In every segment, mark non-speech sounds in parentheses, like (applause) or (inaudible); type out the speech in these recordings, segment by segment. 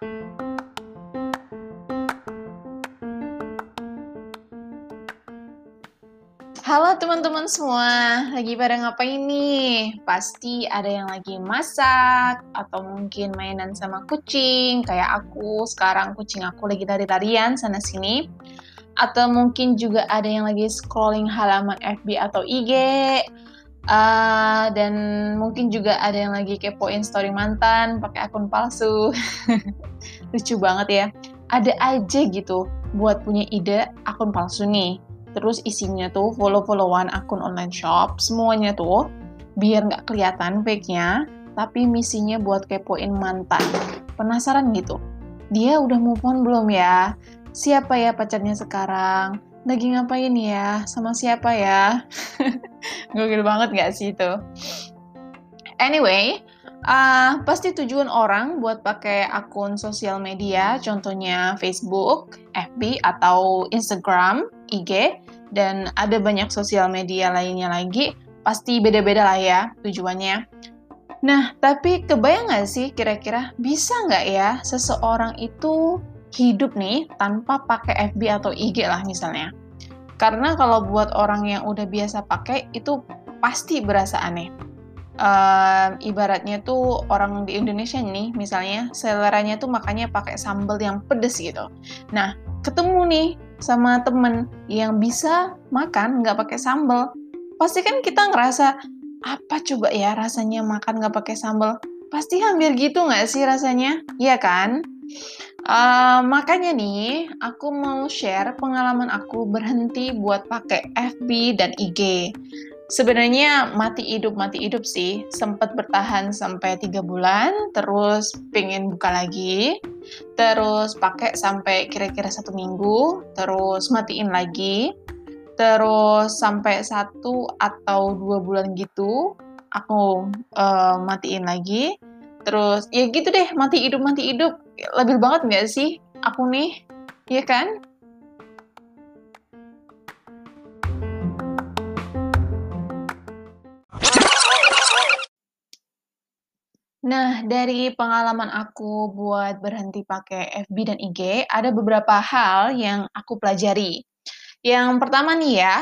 Halo teman-teman semua, lagi pada ngapain nih? Pasti ada yang lagi masak, atau mungkin mainan sama kucing, kayak aku, sekarang kucing aku lagi lari-larian sana-sini. Atau mungkin juga ada yang lagi scrolling halaman FB atau IG, uh, dan mungkin juga ada yang lagi kepoin story mantan pakai akun palsu. (laughs) Lucu banget ya, ada aja gitu buat punya ide akun palsu nih terus isinya tuh follow-followan akun online shop, semuanya tuh biar nggak kelihatan fake-nya, tapi misinya buat kepoin mantan. Penasaran gitu? Dia udah move on belum ya? Siapa ya pacarnya sekarang? Lagi ngapain ya? Sama siapa ya? (laughs) Gokil banget nggak sih itu? Anyway, uh, pasti tujuan orang buat pakai akun sosial media, contohnya Facebook, FB, atau Instagram, IG, dan ada banyak sosial media lainnya lagi, pasti beda-beda lah ya tujuannya. Nah, tapi kebayang nggak sih kira-kira bisa nggak ya seseorang itu hidup nih tanpa pakai FB atau IG lah misalnya? Karena kalau buat orang yang udah biasa pakai itu pasti berasa aneh. Uh, ibaratnya tuh orang di Indonesia nih, misalnya seleranya tuh makanya pakai sambal yang pedes gitu. Nah, ketemu nih sama temen yang bisa makan nggak pakai sambal, pasti kan kita ngerasa apa coba ya rasanya makan nggak pakai sambal? Pasti hampir gitu nggak sih rasanya? Iya kan? Uh, makanya nih, aku mau share pengalaman aku berhenti buat pakai FB dan IG. Sebenarnya mati hidup mati hidup sih, sempat bertahan sampai tiga bulan, terus pengen buka lagi, terus pakai sampai kira-kira satu minggu, terus matiin lagi, terus sampai satu atau dua bulan gitu, aku uh, matiin lagi, terus ya gitu deh, mati hidup mati hidup, labil banget nggak sih aku nih, ya kan? Nah, dari pengalaman aku buat berhenti pakai FB dan IG, ada beberapa hal yang aku pelajari. Yang pertama nih ya,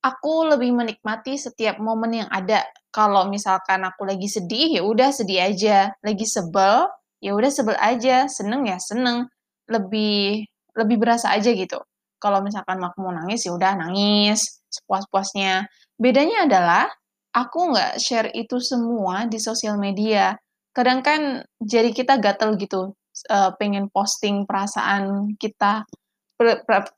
aku lebih menikmati setiap momen yang ada. Kalau misalkan aku lagi sedih, ya udah sedih aja. Lagi sebel, ya udah sebel aja. Seneng ya seneng. Lebih lebih berasa aja gitu. Kalau misalkan aku mau nangis, ya udah nangis sepuas-puasnya. Bedanya adalah aku nggak share itu semua di sosial media kadang kan jadi kita gatel gitu, uh, pengen posting perasaan kita,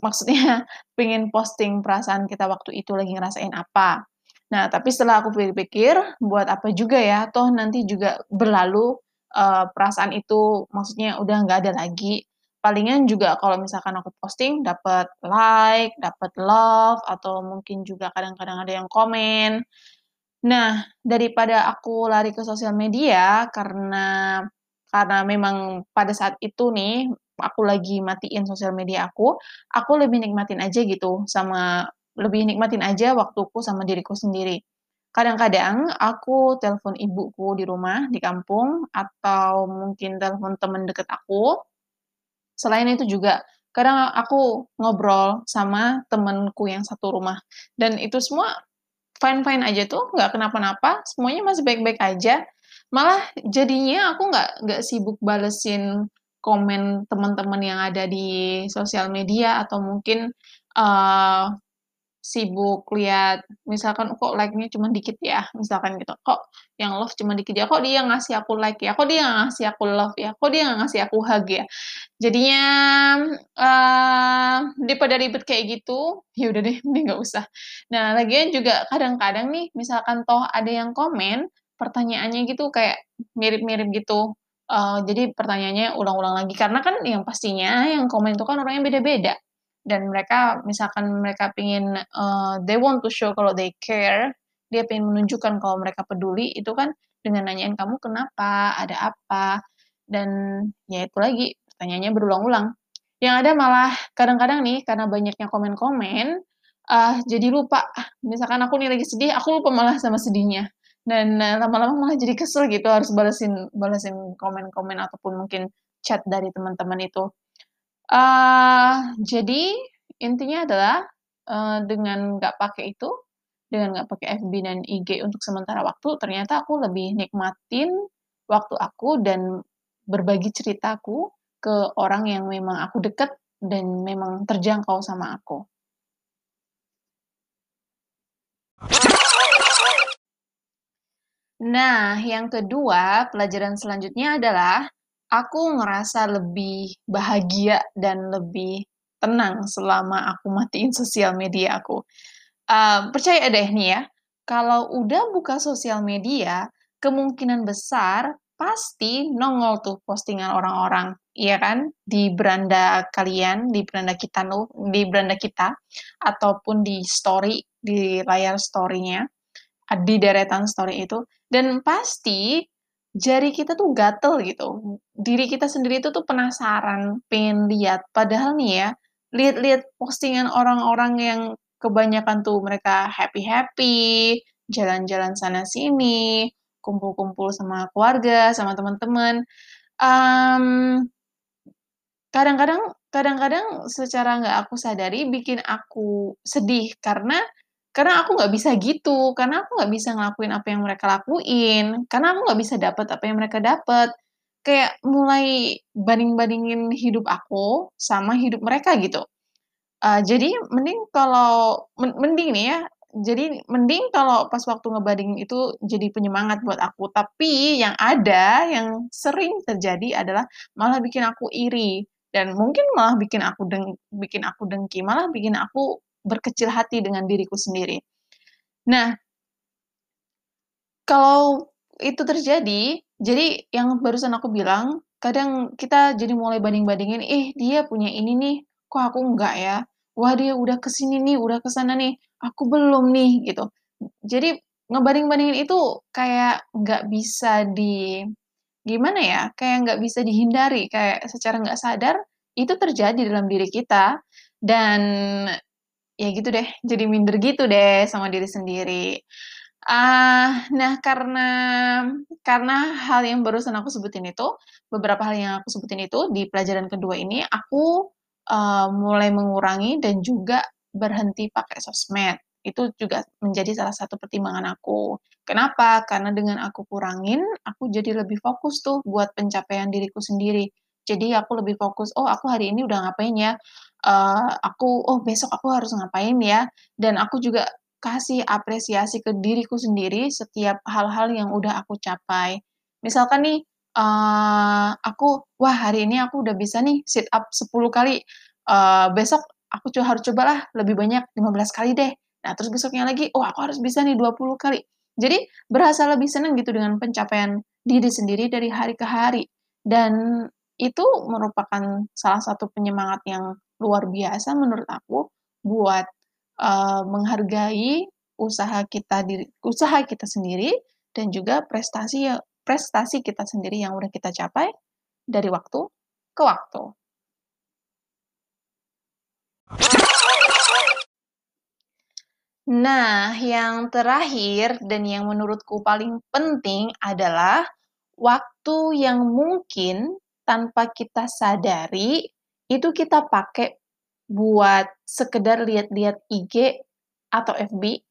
maksudnya (laughs) pengen posting perasaan kita waktu itu lagi ngerasain apa. Nah, tapi setelah aku pikir-pikir, buat apa juga ya, toh nanti juga berlalu, uh, perasaan itu maksudnya udah nggak ada lagi. Palingan juga kalau misalkan aku posting dapat like, dapat love, atau mungkin juga kadang-kadang ada yang komen. Nah, daripada aku lari ke sosial media karena karena memang pada saat itu nih, aku lagi matiin sosial media aku, aku lebih nikmatin aja gitu sama lebih nikmatin aja waktuku sama diriku sendiri. Kadang-kadang aku telepon ibuku di rumah, di kampung, atau mungkin telepon temen deket aku. Selain itu juga, kadang aku ngobrol sama temenku yang satu rumah, dan itu semua fine-fine aja tuh, nggak kenapa-napa, semuanya masih baik-baik aja. Malah jadinya aku nggak nggak sibuk balesin komen teman-teman yang ada di sosial media atau mungkin uh, sibuk lihat misalkan kok like-nya cuma dikit ya, misalkan gitu. Kok yang love cuma dikit ya, kok dia ngasih aku like ya, kok dia ngasih aku love ya, kok dia ngasih aku hug ya. Jadinya uh, daripada ribet kayak gitu, (laughs) ya udah deh, mending (laughs) nggak usah. Nah, lagian juga kadang-kadang nih, misalkan toh ada yang komen, pertanyaannya gitu kayak mirip-mirip gitu. Uh, jadi pertanyaannya ulang-ulang lagi. Karena kan yang pastinya yang komen itu kan orangnya beda-beda. Dan mereka misalkan mereka pingin uh, they want to show kalau they care dia pengen menunjukkan kalau mereka peduli itu kan dengan nanyain kamu kenapa ada apa dan ya itu lagi pertanyaannya berulang-ulang. Yang ada malah kadang-kadang nih karena banyaknya komen-komen uh, jadi lupa. Misalkan aku nih lagi sedih aku lupa malah sama sedihnya dan uh, lama-lama malah jadi kesel gitu harus balesin balesin komen-komen ataupun mungkin chat dari teman-teman itu. Uh, jadi intinya adalah, uh, dengan nggak pakai itu, dengan nggak pakai FB dan IG untuk sementara waktu, ternyata aku lebih nikmatin waktu aku dan berbagi ceritaku ke orang yang memang aku deket dan memang terjangkau sama aku. Nah, yang kedua, pelajaran selanjutnya adalah aku ngerasa lebih bahagia dan lebih tenang selama aku matiin sosial media aku. Uh, percaya deh nih ya, kalau udah buka sosial media, kemungkinan besar pasti nongol tuh postingan orang-orang, iya kan? Di beranda kalian, di beranda kita di beranda kita, ataupun di story, di layar story-nya, di deretan story itu, dan pasti jari kita tuh gatel gitu. Diri kita sendiri itu tuh penasaran, pengen lihat. Padahal nih ya, lihat-lihat postingan orang-orang yang kebanyakan tuh mereka happy-happy, jalan-jalan sana sini, kumpul-kumpul sama keluarga, sama teman-teman. Um, kadang-kadang kadang-kadang secara nggak aku sadari bikin aku sedih karena karena aku nggak bisa gitu, karena aku nggak bisa ngelakuin apa yang mereka lakuin, karena aku nggak bisa dapet apa yang mereka dapet. Kayak mulai banding-bandingin hidup aku sama hidup mereka gitu. Uh, jadi mending kalau mending nih ya, jadi mending kalau pas waktu ngebandingin itu jadi penyemangat buat aku. Tapi yang ada, yang sering terjadi adalah malah bikin aku iri dan mungkin malah bikin aku deng bikin aku dengki, malah bikin aku berkecil hati dengan diriku sendiri. Nah, kalau itu terjadi, jadi yang barusan aku bilang, kadang kita jadi mulai banding-bandingin, eh dia punya ini nih, kok aku enggak ya? Wah dia udah ke sini nih, udah ke sana nih, aku belum nih gitu. Jadi ngebanding-bandingin itu kayak nggak bisa di gimana ya? Kayak nggak bisa dihindari, kayak secara nggak sadar itu terjadi dalam diri kita dan ya gitu deh, jadi minder gitu deh sama diri sendiri. Uh, nah karena karena hal yang barusan aku sebutin itu, beberapa hal yang aku sebutin itu di pelajaran kedua ini aku uh, mulai mengurangi dan juga berhenti pakai sosmed. Itu juga menjadi salah satu pertimbangan aku. Kenapa? Karena dengan aku kurangin, aku jadi lebih fokus tuh buat pencapaian diriku sendiri. Jadi aku lebih fokus, oh aku hari ini udah ngapain ya? Uh, aku, "Oh, besok aku harus ngapain ya?" Dan aku juga kasih apresiasi ke diriku sendiri setiap hal-hal yang udah aku capai. Misalkan nih, uh, aku, "Wah, hari ini aku udah bisa nih sit up 10 kali, uh, besok aku co harus cobalah lebih banyak 15 kali deh." Nah, terus besoknya lagi, "Oh, aku harus bisa nih 20 kali." Jadi, berasa lebih senang gitu dengan pencapaian diri sendiri dari hari ke hari. Dan itu merupakan salah satu penyemangat yang luar biasa menurut aku buat uh, menghargai usaha kita diri usaha kita sendiri dan juga prestasi yang prestasi kita sendiri yang udah kita capai dari waktu ke waktu. Nah, yang terakhir dan yang menurutku paling penting adalah waktu yang mungkin tanpa kita sadari itu kita pakai buat sekedar lihat-lihat IG atau FB.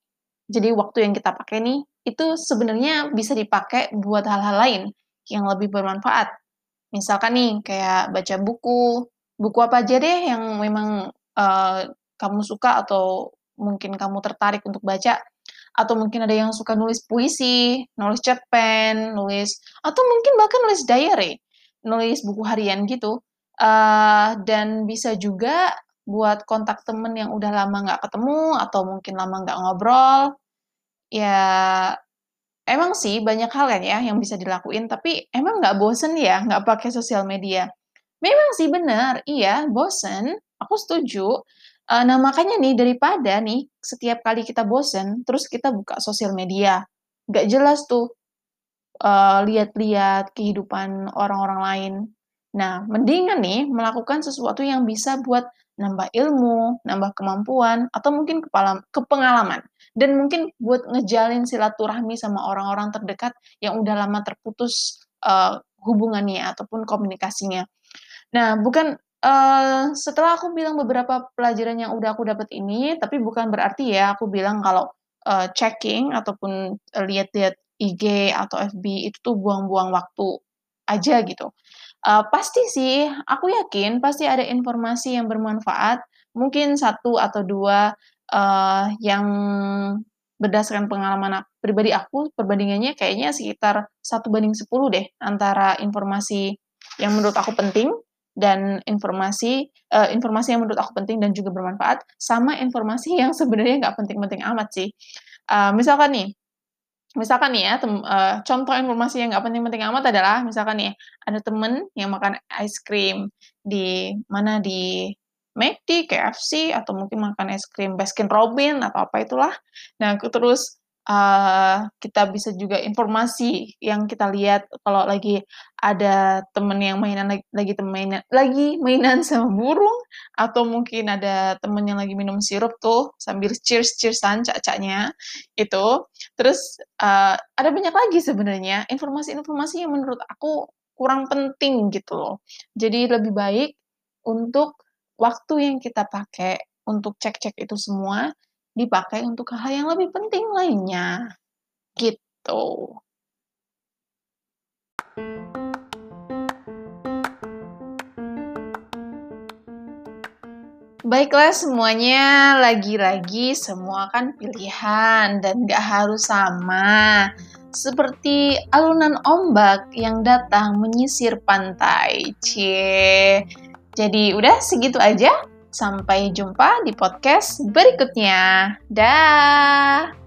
Jadi waktu yang kita pakai nih, itu sebenarnya bisa dipakai buat hal-hal lain yang lebih bermanfaat. Misalkan nih, kayak baca buku, buku apa aja deh yang memang uh, kamu suka atau mungkin kamu tertarik untuk baca. Atau mungkin ada yang suka nulis puisi, nulis cerpen, nulis, atau mungkin bahkan nulis diary, nulis buku harian gitu. Uh, dan bisa juga buat kontak temen yang udah lama nggak ketemu atau mungkin lama nggak ngobrol. Ya, emang sih banyak hal kan ya yang bisa dilakuin, tapi emang nggak bosen ya nggak pakai sosial media? Memang sih bener, iya bosen, aku setuju. Uh, nah makanya nih daripada nih setiap kali kita bosen, terus kita buka sosial media, nggak jelas tuh uh, lihat-lihat kehidupan orang-orang lain. Nah, mendingan nih melakukan sesuatu yang bisa buat nambah ilmu, nambah kemampuan, atau mungkin kepala, kepengalaman. Dan mungkin buat ngejalin silaturahmi sama orang-orang terdekat yang udah lama terputus uh, hubungannya ataupun komunikasinya. Nah, bukan uh, setelah aku bilang beberapa pelajaran yang udah aku dapat ini, tapi bukan berarti ya aku bilang kalau uh, checking ataupun lihat-lihat IG atau FB itu tuh buang-buang waktu aja gitu. Uh, pasti sih, aku yakin pasti ada informasi yang bermanfaat, mungkin satu atau dua uh, yang berdasarkan pengalaman pribadi aku, perbandingannya kayaknya sekitar satu banding 10 deh antara informasi yang menurut aku penting dan informasi uh, informasi yang menurut aku penting dan juga bermanfaat sama informasi (laughs) yang sebenarnya nggak penting-penting amat sih. Uh, misalkan nih, misalkan nih ya, tem, uh, contoh informasi yang nggak penting-penting amat adalah misalkan nih ada temen yang makan ice cream di mana di McD, KFC, atau mungkin makan es krim Baskin Robbins atau apa itulah. Nah, terus uh, kita bisa juga informasi yang kita lihat kalau lagi ada temen yang mainan lagi, lagi mainan lagi mainan (laughs) sama burung atau mungkin ada temen yang lagi minum sirup tuh sambil cheers cheersan cak-caknya itu. Terus uh, ada banyak lagi sebenarnya informasi-informasi yang menurut aku kurang penting gitu loh. Jadi lebih baik untuk waktu yang kita pakai untuk cek-cek itu semua dipakai untuk hal yang lebih penting lainnya. Gitu. Baiklah semuanya, lagi-lagi semua kan pilihan dan gak harus sama. Seperti alunan ombak yang datang menyisir pantai. Cie. Jadi udah segitu aja. Sampai jumpa di podcast berikutnya. Dah.